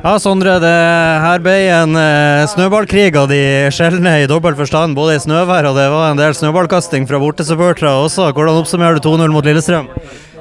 Ja, Sondre, det her ble en eh, snøballkrig av de sjeldne i dobbelt forstand. Både i snøvær og det var en del snøballkasting fra bortesupportere også. Hvordan oppsummerer du 2-0 mot Lillestrøm?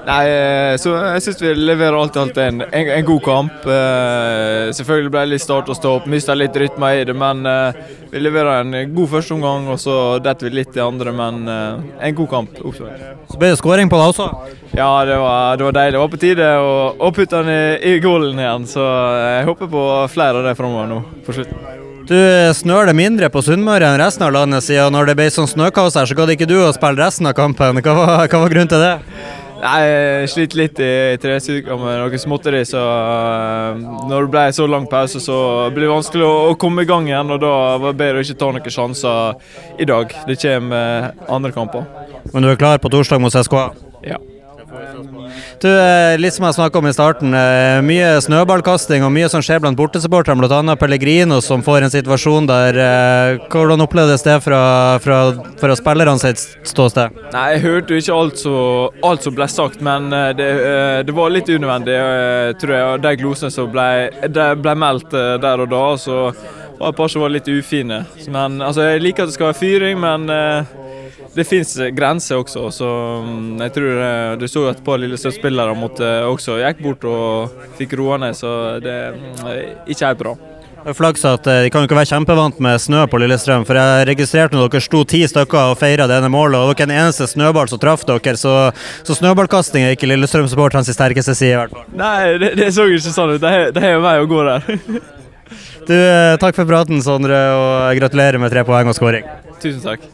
Nei, eh, så Jeg syns vi leverer alt i alt en, en, en god kamp. Eh, selvfølgelig ble det litt start og stopp, mista litt rytme i det, men eh, vi leverer en god første omgang, og så detter vi litt i andre, men eh, en god kamp. oppsummert. Så ble det skåring på det også. Ja, det var, det var deilig. Det var på tide å, å putte den i, i goalen igjen, så jeg håper på flere av det framover nå på slutten. Du snør det mindre på Sunnmøre enn resten av landet, siden når det ble sånn snøkaos her, så gadd ikke du å spille resten av kampen. Hva var, hva var grunnen til det? Nei, Jeg sliter litt i tresykla med noe småtteri, så uh, når det ble så lang pause, så blir det vanskelig å, å, komme i gang igjen. og Da var det bedre å ikke ta noen sjanser i dag. Det kommer andre kamper. Men du er klar på torsdag mot SKA? Ja. Du, eh, litt som jeg snakka om i starten, eh, mye snøballkasting og mye som skjer blant bortesupporterne, bl.a. Pellegrino som får en situasjon der. Eh, hvordan oppleves det fra, fra, fra spillerne sitt ståsted? Nei, Jeg hørte jo ikke alt, så, alt som ble sagt, men det, det var litt unødvendig, tror jeg. De glosene som ble, ble meldt der og da, så var det et par som var litt ufine. Men altså, Jeg liker at det skal være fyring, men det fins grenser også. Så mm, jeg tror eh, Du så at et par Lillestrøm-spillere også gikk bort og fikk roa ned, så det er mm, ikke helt bra. Flaks at eh, De kan jo ikke være kjempevant med snø på Lillestrøm. for Jeg registrerte når dere sto ti stykker og feira det ene målet, og det var ikke en eneste snøball som traff dere. Så, så snøballkasting er ikke Lillestrøm-supporternes sterkeste side, i hvert fall. Nei, det, det så ikke sånn ut. Det er jo vei å gå der. du, eh, Takk for praten, Sondre, og gratulerer med tre poeng og skåring. Tusen takk.